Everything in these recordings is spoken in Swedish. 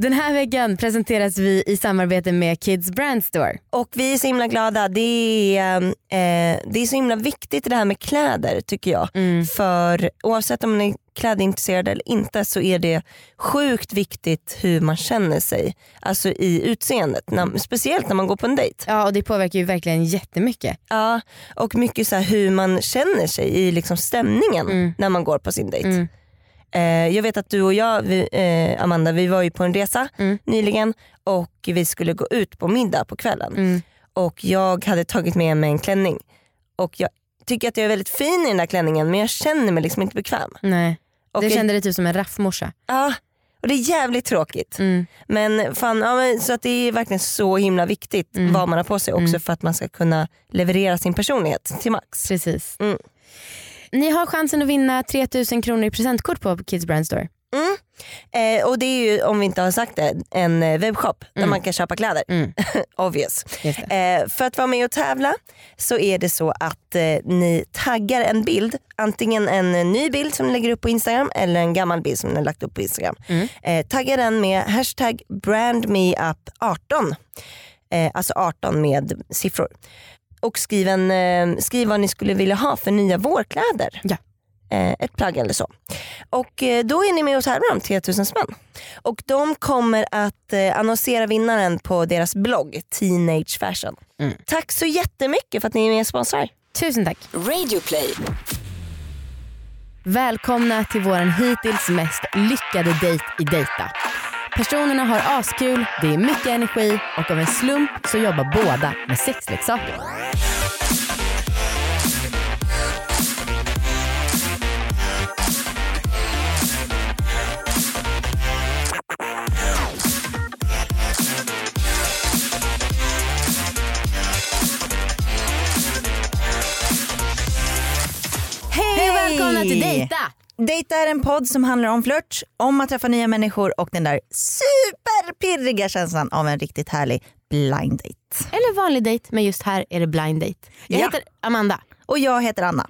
Den här veckan presenteras vi i samarbete med Kids Brand Store. Och vi är så himla glada. Det är, eh, det är så himla viktigt det här med kläder tycker jag. Mm. För oavsett om man är klädintresserad eller inte så är det sjukt viktigt hur man känner sig. Alltså i utseendet. När, speciellt när man går på en dejt. Ja och det påverkar ju verkligen jättemycket. Ja, och mycket så hur man känner sig i liksom stämningen Mm. när man går på sin dejt. Mm. Eh, jag vet att du och jag, vi, eh, Amanda, vi var ju på en resa Mm. nyligen och vi skulle gå ut på middag på kvällen. Mm. Och jag hade tagit med mig en klänning. Och jag tycker att jag är väldigt fin i den där klänningen men jag känner mig liksom inte bekväm. Nej. Och Du kände dig typ som en raffmorsa. Ja, och det är jävligt tråkigt. Mm. Men fan, ja, men, så att det är verkligen så himla viktigt Mm. vad man har på sig också Mm. för att man ska kunna leverera sin personlighet till max. Precis. Ni har chansen att vinna 3000 kronor i presentkort på Kids Brand Store. Mm. Eh, och det är ju, om vi inte har sagt det, en eh, webbshop där Mm. man kan köpa kläder. Mm. Obvious. Eh, för att vara med och tävla så är det så att eh, ni taggar en bild, antingen en eh, ny bild som ni lägger upp på Instagram eller en gammal bild som ni har lagt upp på Instagram. Mm. Eh, tagga den med hashtag brandmeup18, eh, alltså 18 med siffror. Och skriv, en, eh, skriv vad ni skulle vilja ha för nya vårkläder. Ja. Eh, ett plagg eller så. Och eh, då är ni med och tävlar om 3000 spänn. Och de kommer att eh, annonsera vinnaren på deras blogg Teenage Fashion. Mm. Tack så jättemycket för att ni är med och sponsrar. Tusen tack. Radioplay. Välkomna till våran hittills mest lyckade dejt i Dejta. Personerna har askul, det är mycket energi och av en slump så jobbar båda med sexleksaker. Hej och välkomna till Dejta! Dejta är en podd som handlar om flört, om att träffa nya människor och den där superpirriga känslan av en riktigt härlig blind date. Eller vanlig dejt, men just här är det blind date. Jag Ja. heter Amanda. Och jag heter Anna.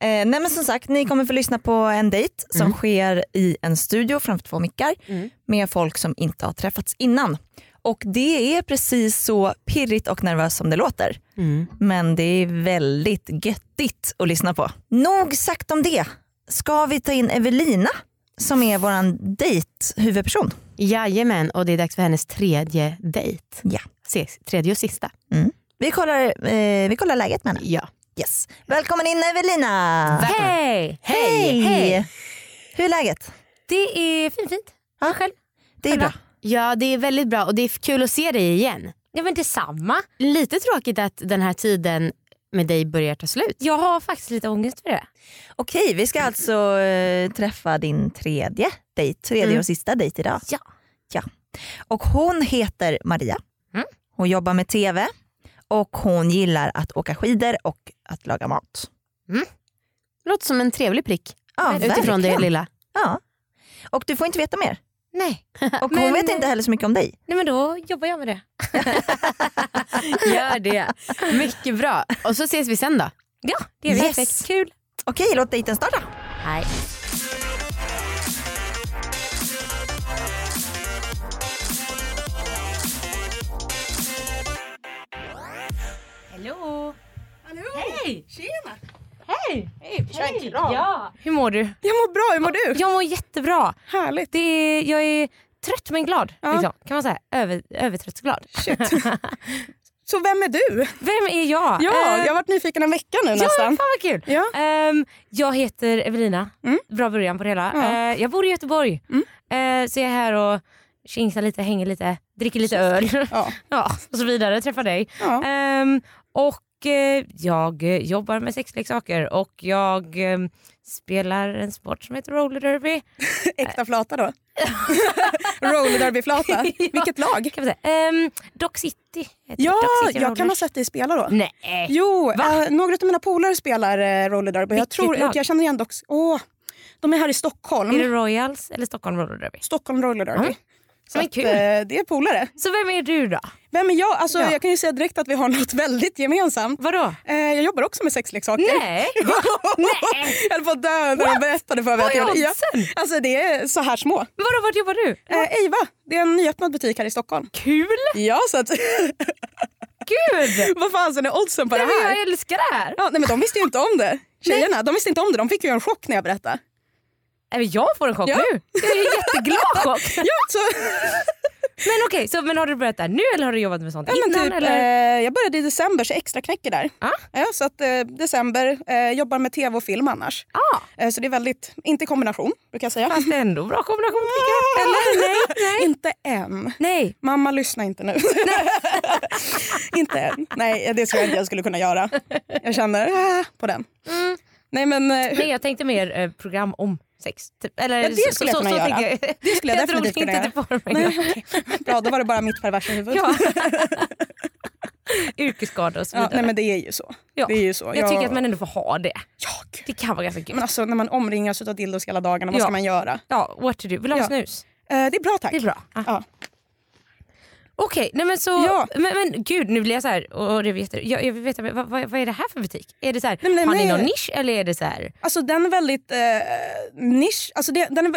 Eh, nej men som sagt, ni kommer få lyssna på en dejt som Mm. sker i en studio framför två mickar Mm. med folk som inte har träffats innan. Och det är precis så pirrigt och nervöst som det låter. Men det är väldigt göttigt att lyssna på. Nog sagt om det. Ska vi ta in Evelina som är våran dejt-huvudperson? Jajamän, och det är dags för hennes tredje dejt. Ja. Ses, tredje och sista. Vi kollar, eh, vi kollar läget med henne. Ja. Yes. Välkommen in Evelina! Hej! Hej! Hej! Hur är läget? Det är fint fint. Ja. Själv? Det är bra. Ja det är väldigt bra och det är kul att se dig igen. Ja men detsamma. Lite tråkigt att den här tiden med dig börjar ta slut. Jag har faktiskt lite ångest för det. Okej, vi ska alltså eh, träffa din tredje dejt, tredje Mm. och sista dejt idag. Ja. ja. Och hon heter Maria. Mm. Hon jobbar med TV och hon gillar att åka skidor och att laga mat. Låter som en trevlig prick Ja, utifrån det verkligen. lilla. Ja. Och du får inte veta mer. Nej. Och hon Men- vet inte heller så mycket om dig. Nej men då jobbar jag med det. Gör det. Mycket bra. Och så ses vi sen då. Ja det är Yes. perfekt. Kul. Okej, låt dejten starta. Hej. Hallå. Hallå! Hej. Tjena! Hej. Hej, vi kör en kram. Ja. Hur mår du? Jag mår bra, hur mår du? Jag mår jättebra. Härligt. Det är, jag är trött men glad. Ja. Liksom. Kan man säga. Över, övertrött och glad. Shit. Så vem är du? Vem är jag? Ja, Eh, jag har varit nyfiken en vecka nu Ja, nästan. fan vad kul. Ja. Ehm, jag heter Evelina. Mm. Bra början på det hela. Ja. Eh, jag bor i Göteborg. Mm. Eh, så jag är här och tjingsar lite, hänger lite, dricker lite öl. Ja. ja, och så vidare. Träffar dig. Ja. Ehm, och jag eh, jobbar med sexleksaker och jag eh, spelar en sport som heter roller derby. Äkta flata då? Roller derbyflata. Vilket lag? Kan man säga. Ehm, Dock City. Ja, Dock City jag kan ha sett dig spela då. Nej. Jo, eh, några av mina polare spelar eh, roller derby. Jag tror lag? jag känner igen dock. Åh, de är här i Stockholm. Är det Royals eller Stockholm Roller Derby? Stockholm roller derby. Mm. Så Men att, kul. eh, det är polare. Så vem är du då? Vem är jag? Alltså, Ja. Jag kan ju säga direkt att vi har något väldigt gemensamt. Vadå? Eh, jag jobbar också med sexleksaker. Nej? Nej. jag höll på att dö när de berättade för mig Vad att jag är ja, oddsen? Alltså det är så här små. Vadå, vart jobbar du? Eh, Eiva, det är en nyöppnad butik här i Stockholm. Kul! Ja, så att, Gud! vad fan är oddsen på det Nej, men här? jag älskar det här. Ja, nej, men de visste ju inte om det. Tjejerna, de visste inte om det. De fick ju en chock när jag berättade. Även jag får en chock Ja. nu. Jag är jätteglad chock. Ja, så, Men okej, så, men har du börjat där nu eller har du jobbat med sånt ja, innan? typ, eller? eh, jag började i december så extra knäcker där. Ah. Ja, så att, eh, december, eh, jobbar med tv och film annars. Ah, så det är väldigt, inte kombination brukar jag säga. fast ändå bra kombination tycker jag. Eller nej, nej. Inte än. Nej. Mamma lyssna inte nu. inte än. Nej det tror jag inte jag skulle kunna göra. Jag känner ah, på den. Nej men eh, Nej jag tänkte mer eh, program om sex. Typ. Eller, Ja, det skulle jag kunna göra. tänker jag. Det skulle jag jag definitivt kunna inte det var Nej, okej. Bra, då var det bara mitt perversa huvud. ja. Yrkesskada och så Ja, vidare. nej men det är ju så. Ja. Det är ju så. Jag tycker att man ändå får ha det. Ja, gud. Det kan vara ganska kul. Men alltså när man omringas av dildos hela dagarna, vad Ja. ska man göra? Ja, what to do. Vill du ha Ja. snus? Eh, det är bra tack. Det är bra. Ah. Ja. Okej, nej men så, Ja. men, men gud nu blir jag så här, och det vet, jag, jag veta, vad, vad, vad är det här för butik? Är det så här, Nej, men har ni nej. någon nisch eller är det så här? Alltså den är väldigt eh, nisch. Alltså det, den är,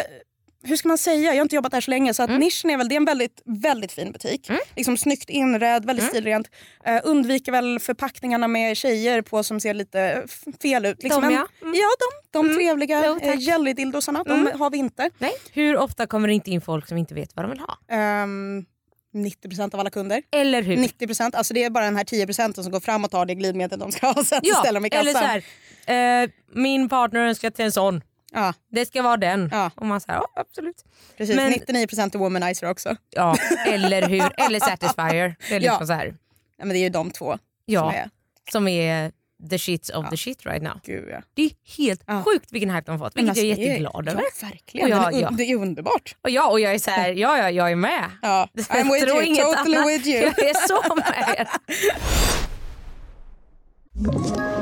hur ska man säga? Jag har inte jobbat där så länge så att Mm. nischen är väl det är en väldigt, väldigt fin butik. Liksom snyggt inredd, väldigt Mm. stilrent. Eh, undviker väl förpackningarna med tjejer på som ser lite fel ut. Liksom De, ja. Mm. Ja de, de trevliga Jo, eh, jellydildosarna, Mm. de har vi inte. Nej. Hur ofta kommer det inte in folk som inte vet vad de vill ha? Ehm, 90% av alla kunder. Eller hur? 90%, alltså det är bara den här 10% som går fram och tar det glidmedel de ska ha sen så ställer de i kassan. eller så här, eh, min partner önskar till en sån. Ja, Det ska vara den. Ja. Och man säger ja absolut. precis. Men- 99% är womanizer också. Ja, eller hur? Eller Satisfyer. Det är liksom Ja. så här. Ja, men det är ju de två Ja, som är... som är the shits of the shit right now. Gud, ja. Det är helt Ja. sjukt vilken hype de har fått, vilket jag är alltså, jätteglad över. Ja, verkligen. Och jag- ja. Det är underbart. Och jag, och jag är så här, ja, ja jag är med. Ja. I'm with you, totally annat. with you. Jag är så med.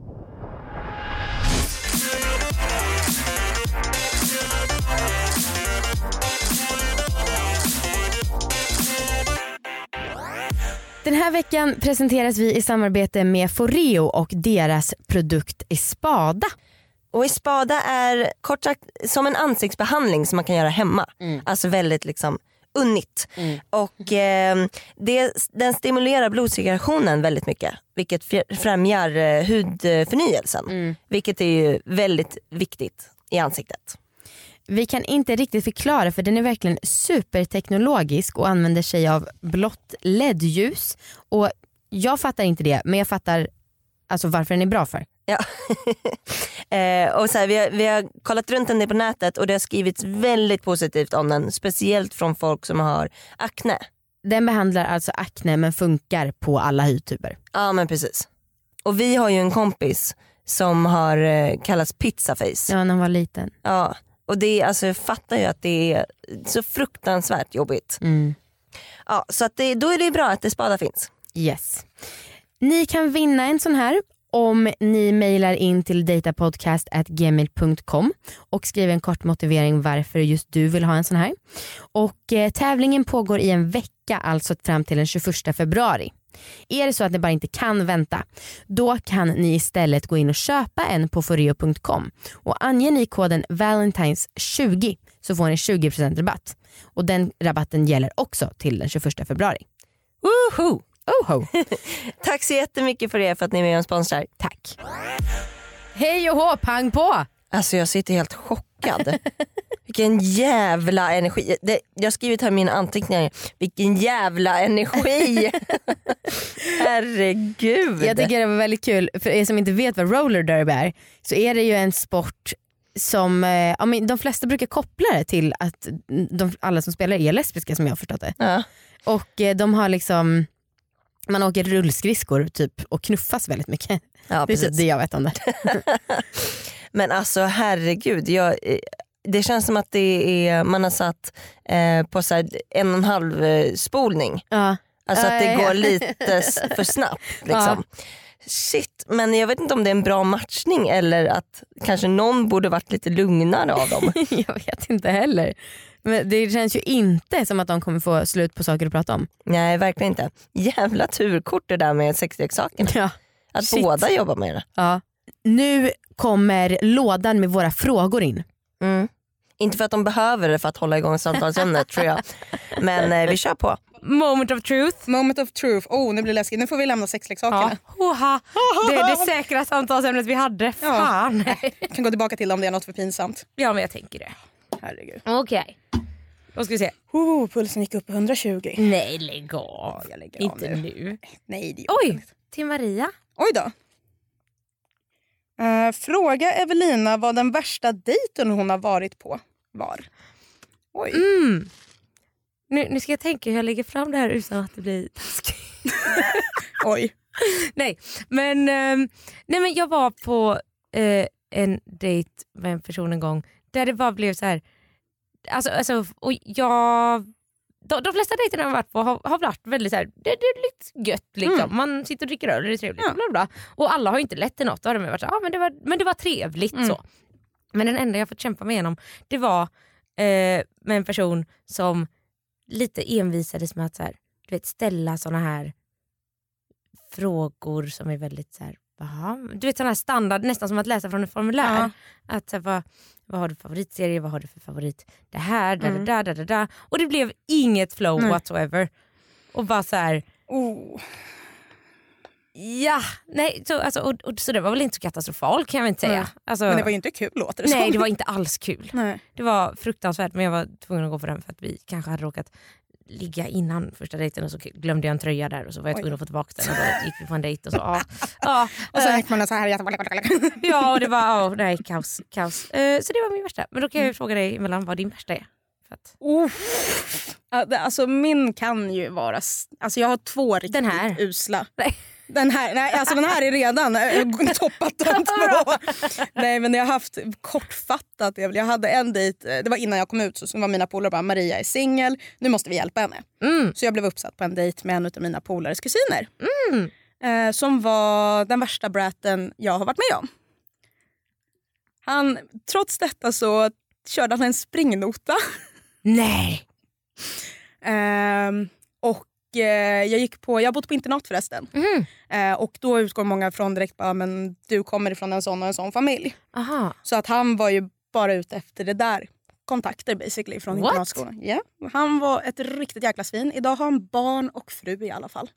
Den här veckan presenteras vi i samarbete med Foreo och deras produkt Espada. Och Espada är kort sagt som en ansiktsbehandling som man kan göra hemma. Alltså väldigt liksom unnigt. Och eh, det, den stimulerar blodcirkulationen väldigt mycket vilket främjar eh, hudförnyelsen. Vilket är ju väldigt viktigt i ansiktet. Vi kan inte riktigt förklara för den är verkligen superteknologisk och använder sig av blått LED-ljus. Och jag fattar inte det men jag fattar alltså varför den är bra för. Ja. eh, och så här, vi, har, vi har kollat runt en del på nätet och det har skrivits väldigt positivt om den. Speciellt från folk som har akne. Den behandlar alltså akne men funkar på alla hudtyper. Ja men precis. Och vi har ju en kompis som har eh, kallats pizzaface. Ja när han var liten. Ja. Och det är, alltså, jag fattar ju att det är så fruktansvärt jobbigt. Mm. Ja, så att det, då är det bra att Espada finns. Yes. Ni kan vinna en sån här om ni mejlar in till datapodcast.gmail.com och skriver en kort motivering varför just du vill ha en sån här. Och eh, Tävlingen pågår i en vecka, alltså fram till den 21 februari. Är det så att ni bara inte kan vänta, då kan ni istället gå in och köpa en på foreo.com och anger ni koden valentines20 så får ni 20% rabatt. Och den rabatten gäller också till den 21 februari. Woho! Oho. Tack så jättemycket för det för att ni är med och sponsrar. Tack. Hej och hå, pang på! Alltså jag sitter helt chockad. Vilken jävla energi. Det, jag har skrivit här mina anteckningar, vilken jävla energi. Herregud. Jag tycker det var väldigt kul, för er som inte vet vad roller derby är så är det ju en sport som, eh, ja, men de flesta brukar koppla det till att de, alla som spelar är lesbiska som jag har förstått det. Ja. Och eh, de har liksom, man åker rullskridskor typ och knuffas väldigt mycket. Ja, Det är typ precis. det jag vet om det. Men alltså herregud, jag, eh, det känns som att det är, man har satt eh, på så en och en halv spolning. Ja. Alltså att det går lite för snabbt. Liksom. Shit, men jag vet inte om det är en bra matchning eller att kanske någon borde varit lite lugnare av dem. jag vet inte heller. Men det känns ju inte som att de kommer få slut på saker att prata om. Nej verkligen inte. Jävla turkort det där med sexleksakerna. Ja. Att Shit. båda jobbar med det. Ja. Nu kommer lådan med våra frågor in. Mm. Inte för att de behöver det för att hålla igång samtalsämnet tror jag. Men eh, vi kör på. Moment of truth. Moment of truth. Oh, nu blir det läskigt. Nu får vi lämna sexleksakerna. Hoha. Det är det säkra samtalsämnet vi hade. Fan. Jag kan gå tillbaka till om det är något för pinsamt. Ja men jag tänker det. Herregud. Okej. Då ska vi se. Oh, pulsen gick upp på 120. Nej lägg av. jag lägger av Inte nu. nu. Nej, det Oj, till Maria. Oj då. Eh, fråga Evelina vad den värsta dejten hon har varit på var. Oj. Mm. Nu, nu ska jag tänka hur jag lägger fram det här utan att det blir taskigt. Oj. nej, men, ehm, nej men jag var på eh, en dejt med en person en gång där det bara blev så här. Alltså, alltså, och jag, de, de flesta dejterna jag har varit på har, har varit väldigt så här, det, det är lite gött. Liksom. Man sitter och dricker öl och det är trevligt. Ja. Bla bla. Och alla har inte lett till något. Då har de varit så, ah, men, det var, men det var trevligt. så. Men den enda jag fått kämpa mig igenom det var eh, med en person som lite envisades med att så här, du vet, ställa såna här frågor som är väldigt så här, Jaha. Du vet sån här standard, nästan som att läsa från ett formulär. Ja. Att, så vad, vad har du för favoritserie, vad har du för favorit det här, da, Mm. da, da, da, da. Och det blev inget flow Nej. whatsoever. Och bara så här, Oh. Ja, nej, så, alltså, och, och, så det var väl inte så katastrofalt kan jag inte säga. Alltså, Men det var ju inte kul låter det nej som. det var inte alls kul. Nej. Det var fruktansvärt men jag var tvungen att gå på den för att vi kanske hade råkat ligga innan första dejten och så glömde jag en tröja där och så var jag tvungen att få tillbaka den och då gick vi på en dejt och så ja. ja, Och sen eh, gick man så här ja och det var oh, nej, kaos. kaos. Eh, så det var min värsta. Men då kan jag ju fråga dig emellan vad din värsta är. För att, det- Alltså min kan ju vara... Alltså jag har två riktigt Den här? usla. Nej. Den här, nej, alltså den här är redan eh, toppat de två. Nej men jag har haft kortfattat, jag hade en dejt, eh, det var innan jag kom ut så var mina polare bara Maria är singel, nu måste vi hjälpa henne. mm. Så jag blev uppsatt på en dejt med en av mina polares kusiner. Mm. Eh, som var den värsta bratten jag har varit med om. Han, trots detta så körde han en springnota. Nej. Ehm, och eh, jag gick på, jag har bott på internat förresten. Mm. Eh, och då utgår många från direkt bara, men du kommer ifrån en sån och en sån familj. Aha. Så att han var ju bara ute efter det där. Kontakter basically från What? internatskolan. Ja, Han var ett riktigt jäkla svin. Idag har han barn och fru i alla fall.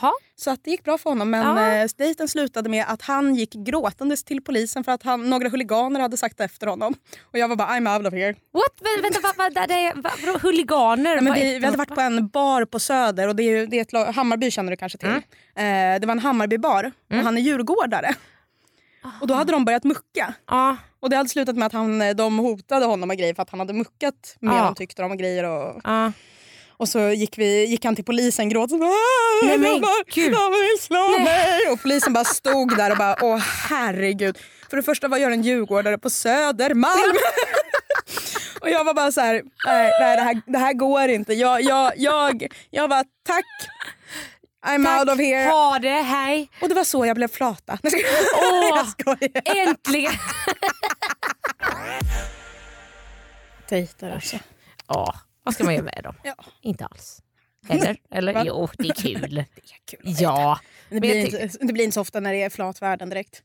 Ha. Så att det gick bra för honom men Ja. eh, dejten slutade med att han gick gråtandes till polisen för att han, några huliganer hade sagt efter honom. Och jag var bara I'm out of here. What? Vä- Vänta, vad, vad, vad, huliganer? Vad vi, vi hade varit på en bar på Söder och det är, det är ett, lag- Hammarby känner du kanske till. Mm. Eh, det var en Hammarbybar och han är djurgårdare. Och då hade de börjat mucka. Ja. Och det hade slutat med att han, eh, de hotade honom med grejer för att han hade muckat med Ja. de tyckte de och grejer. Och, Ja. och så gick, vi, gick han till polisen. "Ah, Nej, de, men bara, gud. de vill slå mig! Och polisen bara stod där och bara åh herregud. För det första vad gör en djurgårdare på Södermalm? och jag var bara så här, nej, nej det, här, det här går inte. Jag, jag, jag, jag bara tack. I'm out of here. Ha det, hej. Och det var så jag blev flata. Åh. Äntligen. Dejtar alltså. Ja, vad ska man göra med dem? Ja. Inte alls. Eller? Eller? Va? Jo, det är kul. Det är kul. Ja. Det blir, inte, det blir inte så ofta när det är flatvärlden direkt.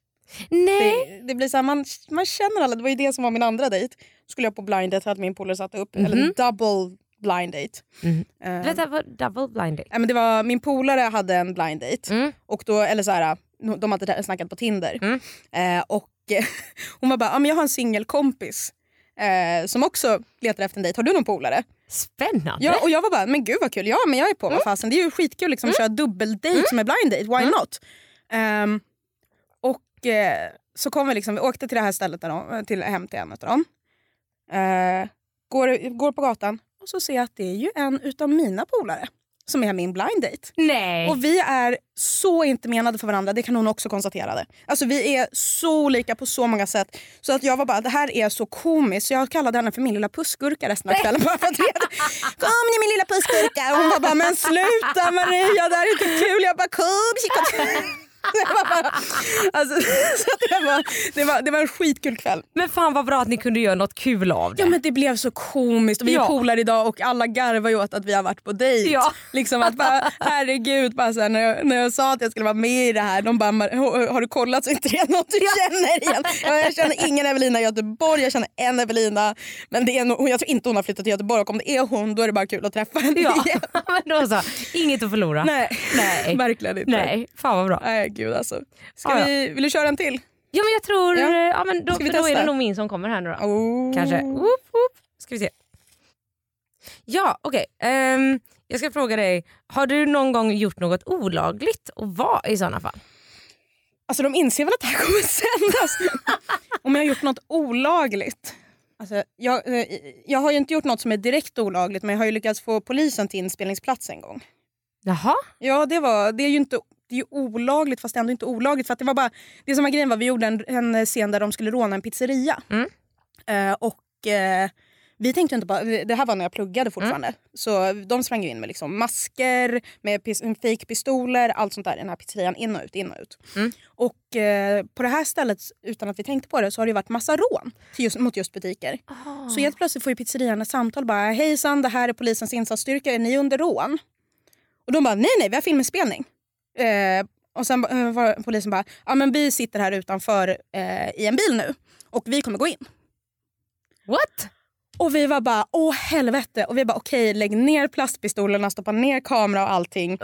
Nej. Det, det blir så här, man, man känner alla. Det var ju det som var min andra dejt. Skulle jag på blind date hade min polare satt upp. Eller en double blind date. Mhm. Eh, Vänta, vad, double blind date? men det var, min polare hade en blind date. Mm. Och då, eller så här, de hade snackat på Tinder. Mm. Eh, och hon var bara, ah, men jag har en singelkompis. Eh, som också letar efter en dejt. Har du någon polare? Spännande. Ja, och jag var bara, men gud vad kul. Ja men jag är på, vad fasen. Det är ju skitkul liksom, att köra dubbeldejt som är blind date. Why not? Ehm, och eh, så kom vi, liksom, vi åkte till det här stället, där de, till, hem till en av dem. Går, går på gatan och så ser jag att det är ju en utav mina polare som är min blind date. Nej. Och vi är så inte menade för varandra, det kan hon också konstatera. Alltså vi är så olika på så många sätt. Så att jag var bara, det här är så komiskt. Så jag kallade henne för min lilla pussgurka resten av kvällen. Bara för att reda. Kom ni min lilla pussgurka. Och hon var bara, men sluta Maria det här är inte kul. Jag bara, kom. Det bara, alltså, det, var, det, var, det var en skitkul kväll. Men fan vad bra att ni kunde göra något kul av det. Ja men det blev så komiskt och vi är Ja. polare idag och alla garvar ju åt att vi har varit på dejt. Ja. Liksom att bara, herregud, bara så här, när, jag, när jag sa att jag skulle vara med i det här, de bara "Har- du kollat så är inte det något du känner igen? Ja, jag känner ingen Evelina i Göteborg, jag känner en Evelina men det är nog, jag tror inte hon har flyttat till Göteborg och om det är hon då är det bara kul att träffa henne Ja, igen. men då så. Inget att förlora. Nej, Nej. verkligen inte. Nej, fan vad bra. Nej gud alltså. Ska Ja, ja. vi, vill du köra en till? Ja men jag tror, Ja. ja. men då, för då är det nog min som kommer här nu då. Oh. Kanske. Woop, woop. Ska vi se. Ja okej, Ehm, jag ska fråga dig, har du någon gång gjort något olagligt och vad i sådana fall? Alltså de inser väl att det här kommer sändas. Om jag har gjort något olagligt. Alltså, jag, eh, jag har ju inte gjort något som är direkt olagligt men jag har ju lyckats få polisen till inspelningsplats en gång. Jaha? Ja det, var, det är ju inte det är ju olagligt fast ändå inte olagligt. För det var bara, det som var grejen var vi gjorde en, en scen där de skulle råna en pizzeria. Mm. Eh, och eh, vi tänkte inte bara, det här var när jag pluggade fortfarande. Så de sprang in med liksom masker, med pis- fejkpistoler, allt sånt där i den här pizzerian. In och ut, in och ut. Mm. Och eh, på det här stället, utan att vi tänkte på det, så har det varit massa rån just, mot just butiker. Så helt plötsligt får ju pizzerian ett samtal bara hejsan det här är polisens insatsstyrka, är ni under rån? Och de bara nej nej vi har filminspelning. Eh, och sen eh, var polisen bara ja men vi sitter här utanför eh, i en bil nu och vi kommer gå in. What? Och vi var bara åh helvete och vi bara okej lägg ner plastpistolerna, stoppa ner kamera och allting.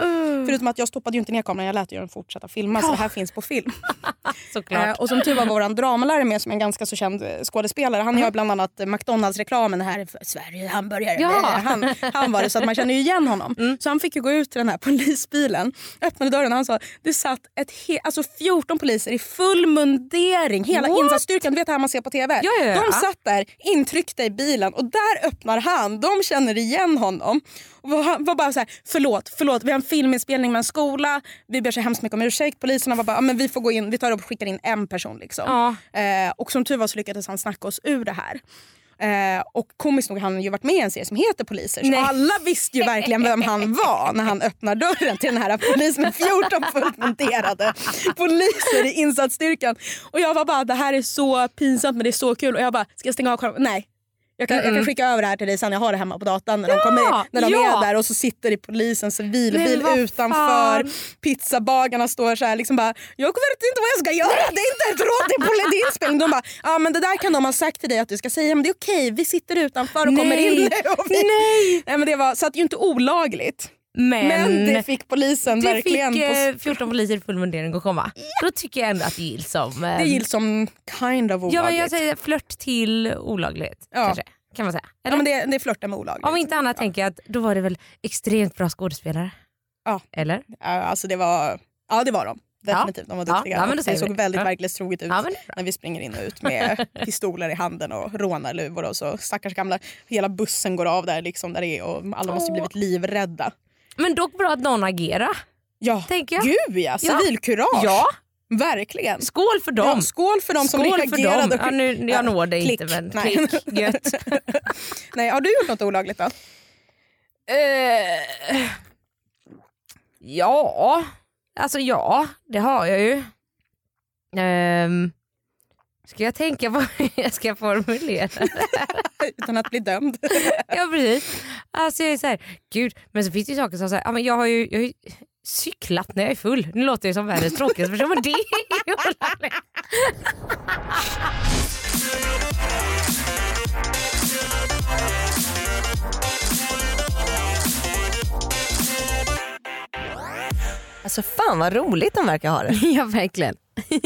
Förutom att jag stoppade ju inte ner kameran, jag lät ju den fortsätta filma så det här finns på film. Såklart. Eh, och som tur var vår dramalärare med som är en ganska så känd eh, skådespelare. Han gör bland annat eh, McDonalds-reklamen här för Sverige hamburgare. Ja. Eh, Han, han var det så att man känner ju igen honom. Så han fick ju gå ut till den här polisbilen, öppnade dörren och han sa det satt ett alltså 14 poliser i full mundering, hela insatsstyrkan, du vet det här man ser på TV. Ja, ja, ja. De satt där intryckta i bilen och där öppnar han, de känner igen honom. Och han var bara så här, förlåt, förlåt, vi har en filminspelning med en skola, vi ber så hemskt mycket om ursäkt. Poliserna var bara, "Ja, men vi får gå in, vi tar och skickar in en person. Liksom. Ja. Eh, och som tur var så lyckades han snacka oss ur det här. Eh, och komiskt nog har han ju varit med i en serie som heter Poliser. Så Nej. alla visste ju verkligen vem han var när han öppnar dörren till den här polisen med 14 fullt monterade poliser i insatsstyrkan. Och jag var bara, det här är så pinsamt men det är så kul. Och jag bara, ska jag stänga av kameran? Nej. Jag kan, jag kan skicka över det här till dig sen, jag har det hemma på datorn när de, kommer, när de ja. är där och så sitter det polisens civilbil utanför. fan. Pizzabagarna står så här liksom bara, jag vet inte vad jag ska göra, det är inte ett råd, det är är inspelning. De bara, ja men det där kan de ha sagt till dig att du ska säga, men det är okej, vi sitter utanför och kommer in Nej. nu. Vi, Nej. Nej, men det var, så att det är ju inte olagligt. Men, Men det fick polisen du verkligen. fick eh, 14 poliser i full mundering att komma. Då tycker jag ändå att det gills som... eh, det gills som kind of olagligt. Ja men jag säger flört till olaglighet Ja. kanske. Kan man säga. ja, Eller? men det, det är flörta med olagligt. Om inte annat tänker jag att då var det väl extremt bra skådespelare. Ja. Eller? Ja, alltså det var, ja det var de. Definitivt, de var Ja, duktiga. ja, men då Och det såg vi. väldigt Ja. verklighetstroget ut Ja, det när vi springer in och ut med pistoler i handen och rånarluvor och så stackars gamla, hela bussen går av där liksom där det är och alla måste blivit livrädda. Men dock bra att någon agerar. Ja, Tänker jag. gud ja, civilkurage. Ja, Verkligen. skål för dem. Ja, skål för dem som skål för reagerade. dem. Ja, nu, jag når dig Klick. inte men Nej. klick. Gött. Nej, har du gjort något olagligt då? Eh, ja, alltså ja, det har jag ju. Um, ska jag tänka på hur jag ska formulera det? Utan att bli dömd. Ja precis. Alltså jag är så här, gud, men så finns det ju saker som så här, ja, men jag har ju, jag har ju cyklat när jag är full. Nu låter jag som världens tråkigaste person men det är ju olagligt. Alltså fan vad roligt de verkar ha det. ja verkligen.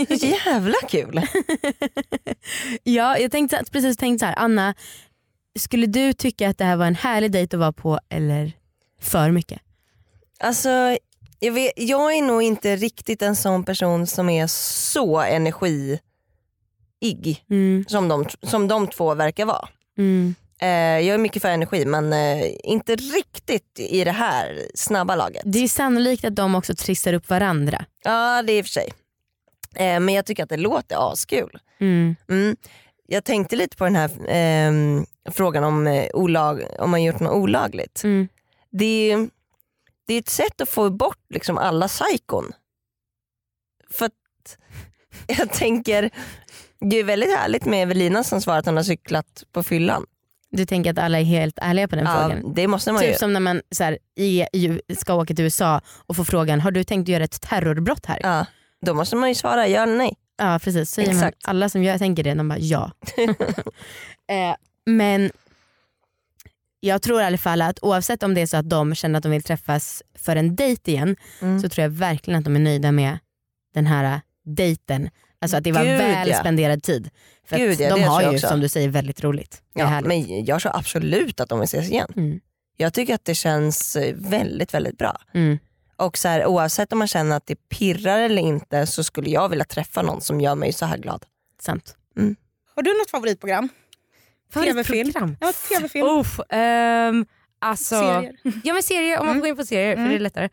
Jävla kul. Ja, jag tänkte precis tänkt så här, Anna, skulle du tycka att det här var en härlig dejt att vara på eller för mycket? Alltså, jag, vet, jag är nog inte riktigt en sån person som är så energifull ig Mm. som de, som de två verkar vara. Mm. Eh, jag är mycket för energi men eh, inte riktigt i det här snabba laget. Det är sannolikt att de också trissar upp varandra. Ja det är i och för sig. Eh, men jag tycker att det låter askul. Mm. Mm. Jag tänkte lite på den här ehm, frågan om, eh, olag, om man gjort något olagligt. Mm. Det, är, det är ett sätt att få bort liksom alla psykon. För att jag tänker, det är väldigt härligt med Evelina som svarar att hon har cyklat på fyllan. Du tänker att alla är helt ärliga på den Ja, frågan? det måste man Typ ju. som när man så här, i, i, ska åka till USA och få frågan, har du tänkt göra ett terrorbrott här? Ja, då måste man ju svara ja eller nej. Ja precis, säger man, Exakt. alla som jag tänker det, de bara ja. eh, men jag tror i alla fall att oavsett om det är så att de känner att de vill träffas för en dejt igen Mm. så tror jag verkligen att de är nöjda med den här äh, dejten. Alltså att det var Gud, väl ja. spenderad tid. För Gud, ja, de har ju som du säger väldigt roligt. Ja, men jag tror absolut att de vill ses igen. Mm. Jag tycker att det känns eh, väldigt väldigt bra. Mm. Och så här, oavsett om man känner att det pirrar eller inte så skulle jag vilja träffa någon som gör mig så här glad. Sant. Har du något favoritprogram? TV-film? Favoritprogram? Ja, tv-film. Uff, ehm, alltså, Serier. Ja men serier, om man får gå in på serier för det är lättare.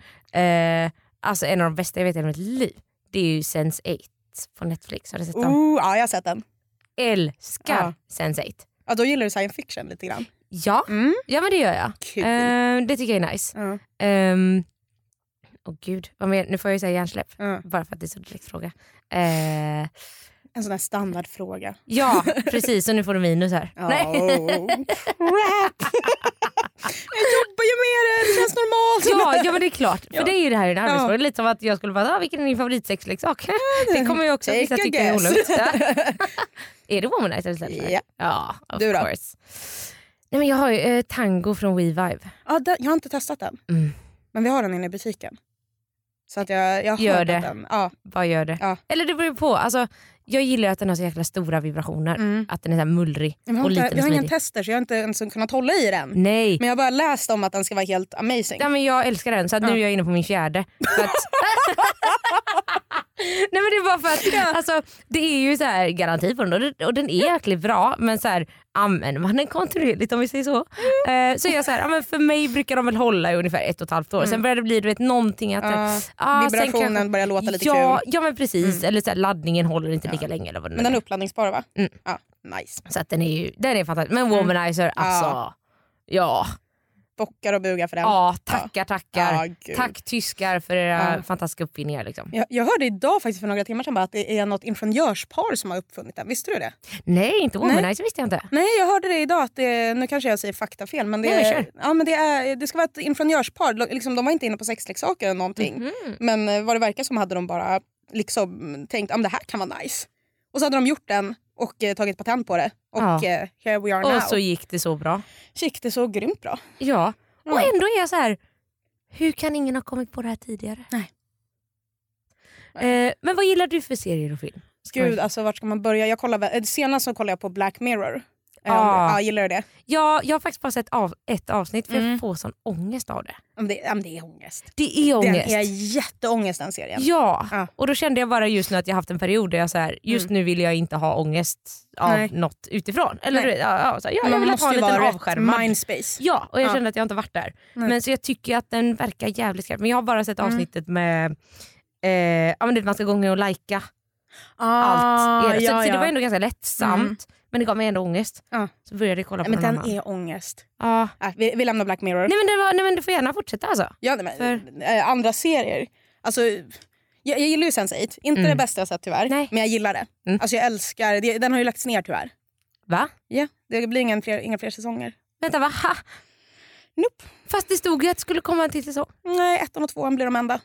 Eh, alltså en av de bästa jag vet i mitt liv, det är ju Sense8 på Netflix. Har du sett? Oh, ja, jag har sett den. Älskar Ja. Sense8. Ja, då gillar du science fiction lite grann. Ja, Mm. ja men det gör jag. Kul. Eh, det tycker jag är nice. Ja. Ehm, Åh gud, vad mer? nu får jag ju säga hjärnsläpp. Ja. Bara för att det är så direkt fråga. Eh, En sån här standardfråga. ja precis, och nu får du minus här. Oh, Nej. crap! jag jobbar ju med det, det känns normalt. Ja, ja men det är klart. För Ja. det är ju det här i en arbetsfråga. Ja. Lite som att jag skulle bara, ah, vilken är din favoritsexleksak? Det kommer ju också vissa tycka är. Ja. Är det Womanizer istället? Ja. Ja, of Du då? course. Nej, men jag har ju eh, Tango från WeVive. Ja, jag har inte testat den. Mm. Men vi har den inne i butiken. Så att jag, jag har Gör hört det. att Den, ja. Vad gör det? Ja. Eller det beror på. Alltså, jag gillar att den har så jäkla stora vibrationer. Mm. Att den är så mullrig jag och inte, liten jag och har ingen tester så jag har inte ens kunnat hålla i den. Nej. Men jag har bara läst om att den ska vara helt amazing. Ja, men jag älskar den så att nu Ja. är jag inne på min fjärde. Att... Nej men det är bara för att alltså, det är ju så här garanti på den och, den är jäkligt bra men så här, använder man den kontinuerligt om vi säger så. Eh, så är jag så här, ja, men för mig brukar de väl hålla i ungefär ett och ett halvt år. Sen börjar det bli du vet, någonting att Ja, ah, vibrationen kanske- börjar låta lite ja, kul. Ja men precis, eller så här, laddningen håller inte lika länge. Eller vad Men den är. uppladdningsbar va? Mm. Ja, nice. Så den är ju den är fantastisk. Men Womanizer alltså. Ja. Bockar och bugar för den. ja, tackar tackar. Ja. Tack tyskar för era Ja. fantastiska uppfinningar. Liksom. Jag, jag hörde idag faktiskt för några timmar sedan att det är något ingenjörspar som har uppfunnit den. Visste du det? Nej inte Womanizer visste jag inte. Nej jag hörde det idag, att det, nu kanske jag säger faktafel men det, Nej, är, ja, men det, är, det ska vara ett ingenjörspar. Liksom, de var inte inne på sexleksaker eller någonting. Mhm. Men eh, vad det verkar som hade de bara liksom tänkt att det här kan vara nice. Och så hade de gjort den och eh, tagit patent på det. Och Ja. eh, here we are now. Och så gick det så bra. gick det så grymt bra. Ja. Och Ja. ändå är jag så här. hur kan ingen ha kommit på det här tidigare? Nej. Eh, men vad gillar du för serier och film? Gud alltså vart ska man börja? Jag kollar, eh, senast så kollade jag på Black Mirror. Ah. Ja, gillar du det? Ja, jag har faktiskt bara sett av, ett avsnitt för Mm. jag får sån ångest av det. Ja, det, ja, det är ångest. Det är ångest. Den är jätteångest den serien. Ja, Ja. och då kände jag bara just nu att jag haft en period där jag så här, just nu vill jag inte ha ångest av Nej. något utifrån. Eller, Nej. ja, ja, så här, ja, jag vill ha en liten avskärmad. mindspace. Ja, och jag Ja. kände att jag inte varit där. Nej. Men så jag tycker att den verkar jävligt skarp. Men jag har bara sett Mm. avsnittet med eh, ja, men det, man ska gå och lajka Ah, allt. så, ja, så det ja. var ändå ganska lättsamt. Mm. Men det gav mig ändå ångest. Ja. Så började jag kolla Nej, på men någon den annan. är ångest. Ja. Äh, vi, vi lämnar Black Mirror. Nej, men det var, nej men du får gärna fortsätta alltså. Ja, nej, men, äh, andra serier. Alltså, jag, jag gillar ju Sense8. Inte Mm. det bästa jag sett tyvärr, Nej. men jag gillar det. Mm. Alltså, jag älskar det. Den har ju lagts ner tyvärr. Va? Ja, det blir ingen fler, inga fler säsonger. Vänta va? Ha? Nope. Fast det stod ju att det skulle komma en till säsong. Nej, ettan och tvåan blir de enda.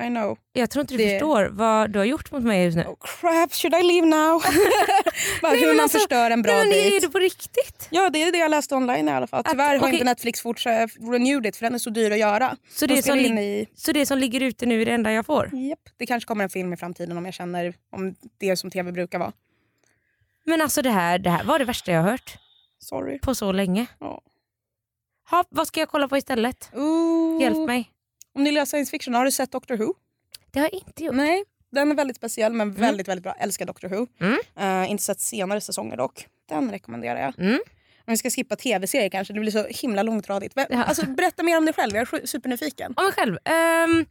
I know. Jag tror inte du Det- förstår vad du har gjort mot mig just nu. Oh crap, should I leave now? Bara Nej, hur man alltså- förstör en bra Nej, men är dejt. det på riktigt? Ja, det är det jag läste online i alla fall. Att- Tyvärr har inte Netflix fortsatt renewed it för den är så dyr att göra. Så De det, som, i... så det som ligger ute nu är det enda jag får? Japp, det kanske kommer en film i framtiden om jag känner om det är som tv brukar vara. Men alltså det här, det här var det värsta jag har hört Sorry. på så länge. Ja. Ha, vad ska jag kolla på istället? Ooh. Hjälp mig. Om ni gillar science fiction, har du sett Doctor Who? Det har jag inte gjort. Nej. Den är väldigt speciell men väldigt väldigt bra. Älskar Doctor Who. Mm. Eh, inte sett senare säsonger dock. Den rekommenderar jag. Mm. Om vi ska skippa tv-serier kanske, det blir så himla långtradigt. Vem- Ja. Alltså, berätta mer om dig själv, jag är supernyfiken. Om mig själv. Um,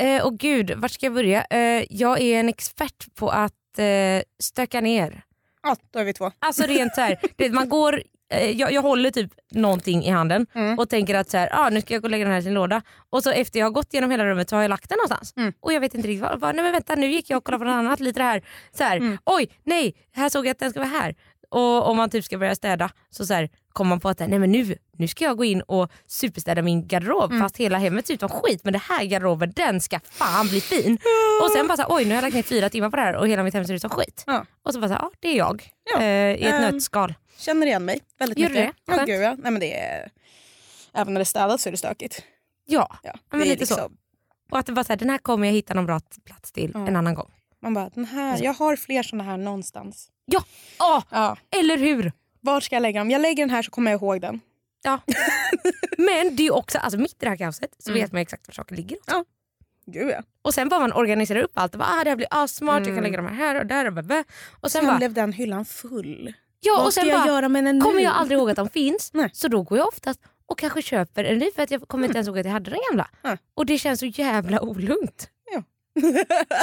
eh, och gud, vart ska jag börja? Eh, jag är en expert på att eh, stöka ner. Ja, då är vi två. Alltså rent så här, man går, jag, jag håller typ någonting i handen Mm. och tänker att så här, ah, nu ska jag gå och lägga den här i sin låda. Och så efter jag har gått genom hela rummet så har jag lagt den någonstans. Mm. Och jag vet inte riktigt vad. vad- Nej men vänta nu gick jag och kollade på något annat. Lite det här, så här Mm. oj nej här såg jag att den ska vara här. Och om man typ ska börja städa så, så kommer man på att nej men nu, nu ska jag gå in och superstäda min garderob Mm. fast hela hemmet ser ut som skit men det här garderoben den ska fan bli fin. Och sen bara så här, oj nu har jag lagt ner fyra timmar på det här och hela mitt hem ser ut som skit. Ja. Och så bara så här, ja det är jag Ja. eh, i ett Ehm, nötskal. Känner igen mig väldigt Gör du mycket. det? Ja, Skönt. gud, ja. Nej, men det är... Även när det är städat så är det stökigt. Ja, Ja, men det är lite så. liksom, och att det var så här, den här kommer jag hitta någon bra plats till en annan gång. Man bara, den här, jag har fler såna här någonstans. Ja, Åh, Ja. eller hur? Var ska jag lägga dem? Jag lägger den här så kommer jag ihåg den. Ja. Men det är också, alltså mitt i det här kaoset så Mm. vet man exakt var saker ligger. Också. Gud ja. Och sen bara man organiserar upp allt. Och bara, ah, det här blir assmart, jag Mm. kan lägga de här här och där. Och, bä. och sen Sen bara, blev den hyllan full. ja, Vad och ska sen jag bara göra med den nu? kommer jag aldrig ihåg att de finns. Nej. Så då går jag oftast och kanske köper en ny för att jag kommer inte ens ihåg att jag hade den gamla. Mm. Och det känns så jävla olugnt. Ja.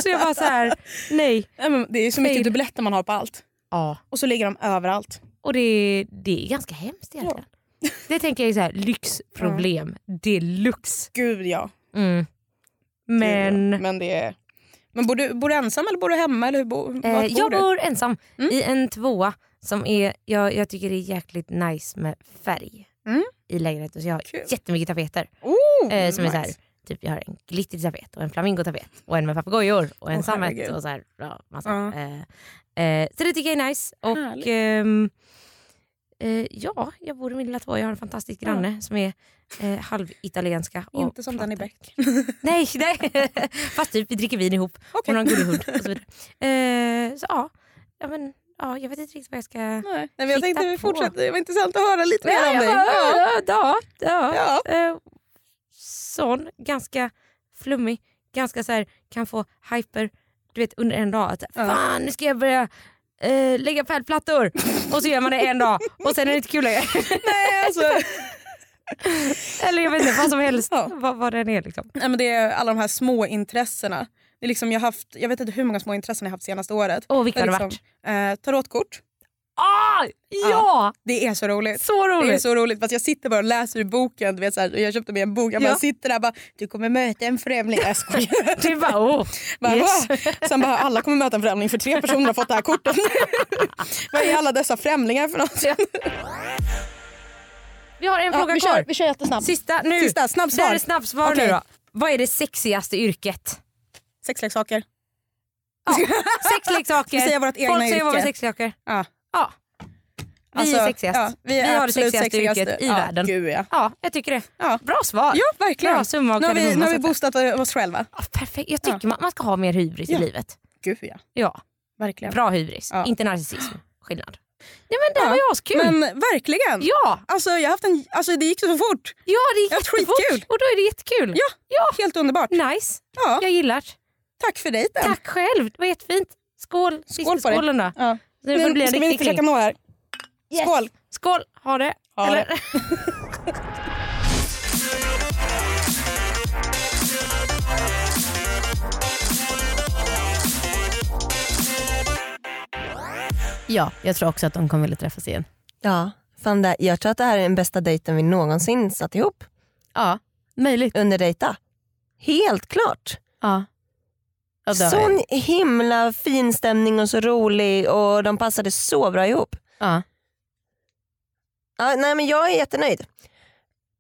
så jag bara så här, nej. Det är så mycket dubbletter man har på allt. Ja. Och så ligger de överallt. Och det, det är ganska hemskt egentligen. Det tänker jag är så här, lyxproblem deluxe. Gud ja. Mm. Men Gud, ja. Men det är... Men bor du, bor du ensam eller bor du hemma? Eller hur bo, eh, bor jag du? bor ensam Mm. i en tvåa som är, jag, jag tycker det är jäkligt nice med färg Mm. i lägenheten. Så jag har Kul. jättemycket tapeter. Oh, Eh, som är så här, nice. Typ jag har en glittrig tapet och en flamingotapet och en med papegojor och en Åh, sammet och så här, ja, massa. Ja. Eh, eh, så det tycker jag är nice. Och ehm, eh, ja, jag bor i min lilla tvåa. Jag har en fantastisk granne som är eh, halvitalienska. Inte som Danny Beck. Nej, nej. fast typ vi dricker vin ihop. Okej. Hon har en gullig hund och så vidare. Eh, så ja, ja, men, ja, jag vet inte riktigt vad jag ska... Nej, men jag tänkte vi fortsätter. Det var intressant att höra lite mer Ja, om dig. ja, ja, ja, Ja. Eh, sån, ganska flummig, ganska så här, kan få hyper du vet, under en dag. Att, Ja. Fan nu ska jag börja eh, lägga pärlplattor. och så gör man det en dag och sen är det inte kul längre. Nej, alltså, Eller jag vet inte, vad som helst. Ja. Vad, vad den är liksom. nej, men det är alla de här små intressena. Det är liksom, jag, haft, jag vet inte hur många små intressen jag haft senaste året. Åh vilka har det liksom, varit? eh, tarotkort. Ah, ja! Det är så roligt. Så Det är roligt! så roligt. Fast jag sitter bara och läser i boken. Du vet, så här, jag köpte med en bok. Jag bara Ja. sitter där och bara, du kommer möta en främling. Jag skojar. Det är bara, oh, Bara, yes. Sen bara, alla kommer möta en främling för tre personer har fått det här kortet. Vad är alla dessa främlingar för något? Vi har en Ja, fråga vi, kvar. kör, vi kör jättesnabbt. Sista nu. Sista, Det här snabbsvar. är snabbsvar Okej. nu då. Vad är det sexigaste yrket? Sexleksaker. Sexleksaker. Vi säger vårt egna Folk säger yrke. är sexleksaker. Ja. Ja. Vi Alltså, är sexigast. ja, vi, är Vi har det absolut sexigaste yrket i ja, världen. Gud, ja. Ja, jag tycker det. Ja. Bra svar. ja, verkligen. Bra summa nu har vi, nu har vi boostat oss själva. Ja, perfekt. Jag tycker man, man ska ha mer hybris Ja. i livet. Gud ja, Ja, verkligen. bra hybris. Ja. Inte narcissism. Skillnad. Nej men det Ja, var ju askul. Men verkligen. Ja, Alltså, jag haft en, alltså, det gick så fort. ja, det gick Ja, jättefort. skitkul. Och då är det jättekul. Ja, ja. Helt underbart. Nice. Ja, Jag gillar tack för dejten. Tack själv. Det var jättefint. Skål. Skål på dig. Ja. Nu får det bli en ska vi försöka kling. nå här? Yes. Skål. Skål. Ha det. Ha Eller? det. Ja, jag tror också att de kommer vilja träffas igen. Ja, fan det, jag tror att det här är den bästa dejten vi någonsin satt ihop. Ja, möjligt. Under dejta. Helt klart. Ja. Ja, det har jag. Sån himla fin stämning och så rolig och de passade så bra ihop. Ja. Ja, nej men jag är jättenöjd.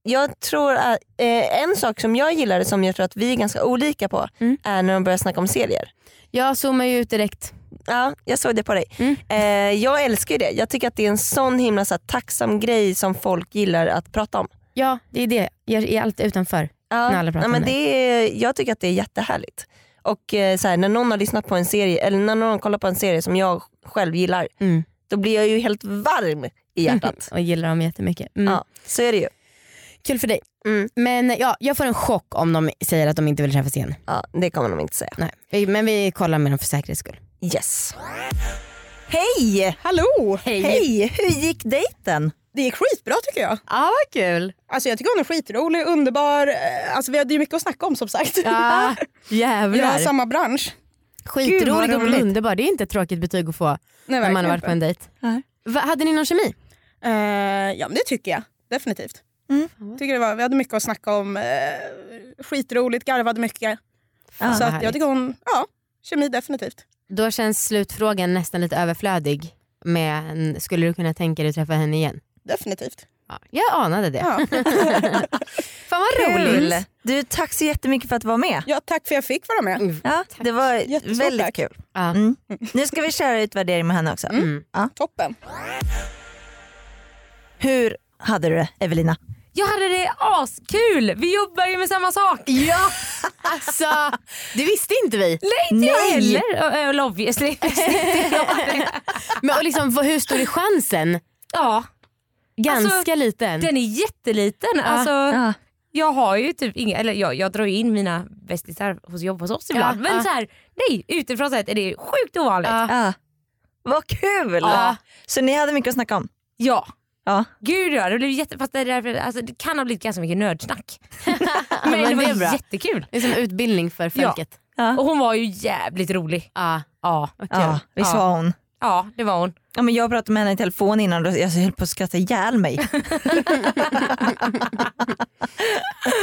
Jag tror att eh, en sak som jag gillade som jag tror att vi är ganska olika på Mm. är när de börjar snacka om serier. Jag zoomar ju ut direkt. Ja, jag såg det på dig. Mm. Eh, jag älskar ju det. Jag tycker att det är en sån himla så här, tacksam grej som folk gillar att prata om. Ja, det är det. Jag är alltid utanför. Ja, När alla pratar nej, men om det. det är, jag tycker att det är jättehärligt. Och eh, så här, när någon har lyssnat på en serie eller när någon kollar på en serie som jag själv gillar Mm. då blir jag ju helt varm i hjärtat. Och gillar dem jättemycket. Mm. Ja, så är det ju. kul för dig. Men ja, jag får en chock om de säger att de inte vill träffas igen. Ja, det kommer de inte säga. Nej. Men vi kollar med dem för säkerhets skull. Yes. Hej! Hallå! Hej! Hur gick dejten? Det gick skitbra tycker jag. Ja vad kul. Alltså jag tycker hon är skitrolig, underbar. Alltså vi hade ju mycket att snacka om som sagt. Ja, Vi har jävlar. samma bransch. Skitrolig och underbar. Det är inte ett tråkigt betyg att få Nej, när man har varit på en dejt. Nej. Va, hade ni någon kemi? Eh, ja men det tycker jag definitivt. Mm. Tycker det var, vi hade mycket att snacka om. Eh, skitroligt, garvade mycket. Fan, så att jag tycker hon, ja, kemi definitivt. Då känns slutfrågan nästan lite överflödig. Med skulle du kunna tänka dig att träffa henne igen? Definitivt. Ja, jag anade det. Ja. Fan vad Kul! roligt. Du, tack så jättemycket för att du var med. ja, tack för att jag fick vara med. Ja, det var Jättestort väldigt tack. kul. Ja. Mm. Nu ska vi köra utvärdering med henne också. Mm. Toppen. Hur hade du det Evelina? Jag hade det askul! Vi jobbar ju med samma sak. Ja, alltså det visste inte vi. Nej inte jag heller. Obviously. Men och liksom, hur stor är chansen? ja, Ganska Alltså, liten. den är jätteliten. Alltså, Ja. Jag har ju typ inga, eller jag, jag drar ju in mina bästisar hos jobb hos oss ibland. Ja, men ja. så här, nej utifrån sett är det sjukt ovanligt. Ja. Ja. Vad kul! Ja. Så ni hade mycket att snacka om? Ja. Ja. Gud ja, det blev jätte, fast det, är därför, alltså, det kan ha blivit ganska mycket nördsnack. men, men det var det jättekul. Det är som utbildning för Ja. folket. Och hon var ju jävligt rolig. Ja. Ja, kul. Ja, visst var hon? ja det var hon. Ja, men jag pratade med henne i telefon innan och jag höll på att skratta ihjäl mig.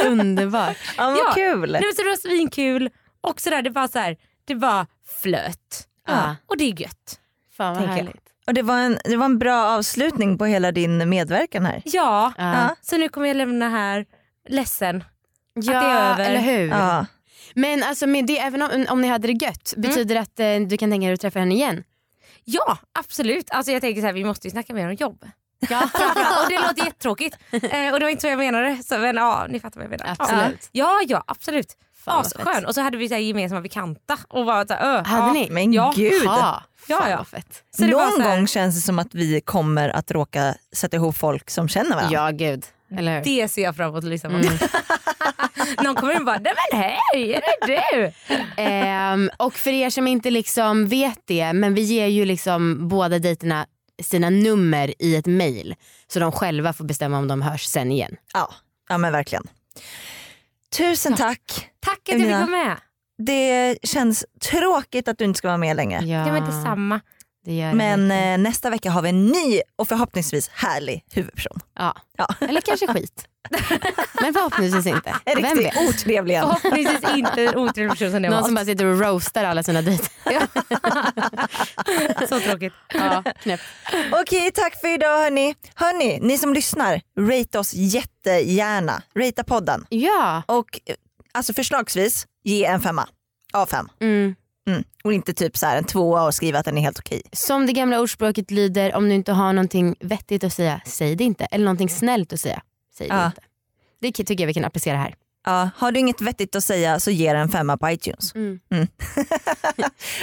Underbart. Ja, vad Ja. kul! Nej, men så det var svinkul och sådär, det var så här, det var flöt. Ja. Och det är gött. Fan vad jag. härligt. Och det, var en, det var en bra avslutning på hela din medverkan här. Ja, Ja. så nu kommer jag lämna här ledsen. Ja, det är över. eller hur? Ja. Men alltså med det, även om, om ni hade det gött, betyder det att eh, du kan tänka dig att träffa henne igen? Ja absolut, alltså jag tänker så här, vi måste ju snacka mer om jobb. Ja, och det låter jättetråkigt eh, och det var inte så jag menade. Så, men ja, ni fattar vad jag menar. Absolut. Ja, ja absolut. Asskön. Och så hade vi så här gemensamma bekanta. Och var så här, ö, Hade ja. ni? Men Ja. gud! Ja, Ja, ja. Så Någon så här, gång känns det som att vi kommer att råka sätta ihop folk som känner varandra. Ja gud, eller hur? Det ser jag fram emot att lyssna på. Någon kommer in och bara, nej men hej, är det du? Ehm, och för er som inte liksom vet det, men vi ger ju liksom båda dejterna sina nummer i ett mail. Så de själva får bestämma om de hörs sen igen. Ja, ja men verkligen. Tusen tack. Tack att jag fick vara med. Det känns tråkigt att du inte ska vara med längre. Ja, detsamma. det gör det Men eh, nästa vecka har vi en ny och förhoppningsvis härlig huvudperson. ja. Ja. Eller kanske skit. men förhoppningsvis inte. En Vem riktigt otrevlig en. Förhoppningsvis inte en otrevlig person som det Någon var. som bara sitter och roastar alla sina dejter. Så tråkigt. Ja, knäpp. Okej, tack för idag hörni. Hörni, ni som lyssnar, rate oss jättegärna. Rata podden. Ja. Och eh, alltså förslagsvis, ge en femma av fem. Mm. Mm. Och inte typ så här en tvåa och skriva att den är helt okej. Som det gamla ordspråket lyder, om du inte har någonting vettigt att säga, säg det inte. Eller någonting snällt att säga, säg det Ja. inte. Det tycker jag vi kan applicera här. Ja, har du inget vettigt att säga så ge en femma på iTunes. Mm.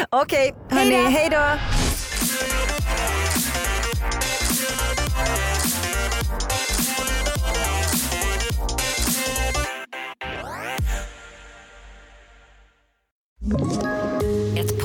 Okej, hörni, hej då. Ett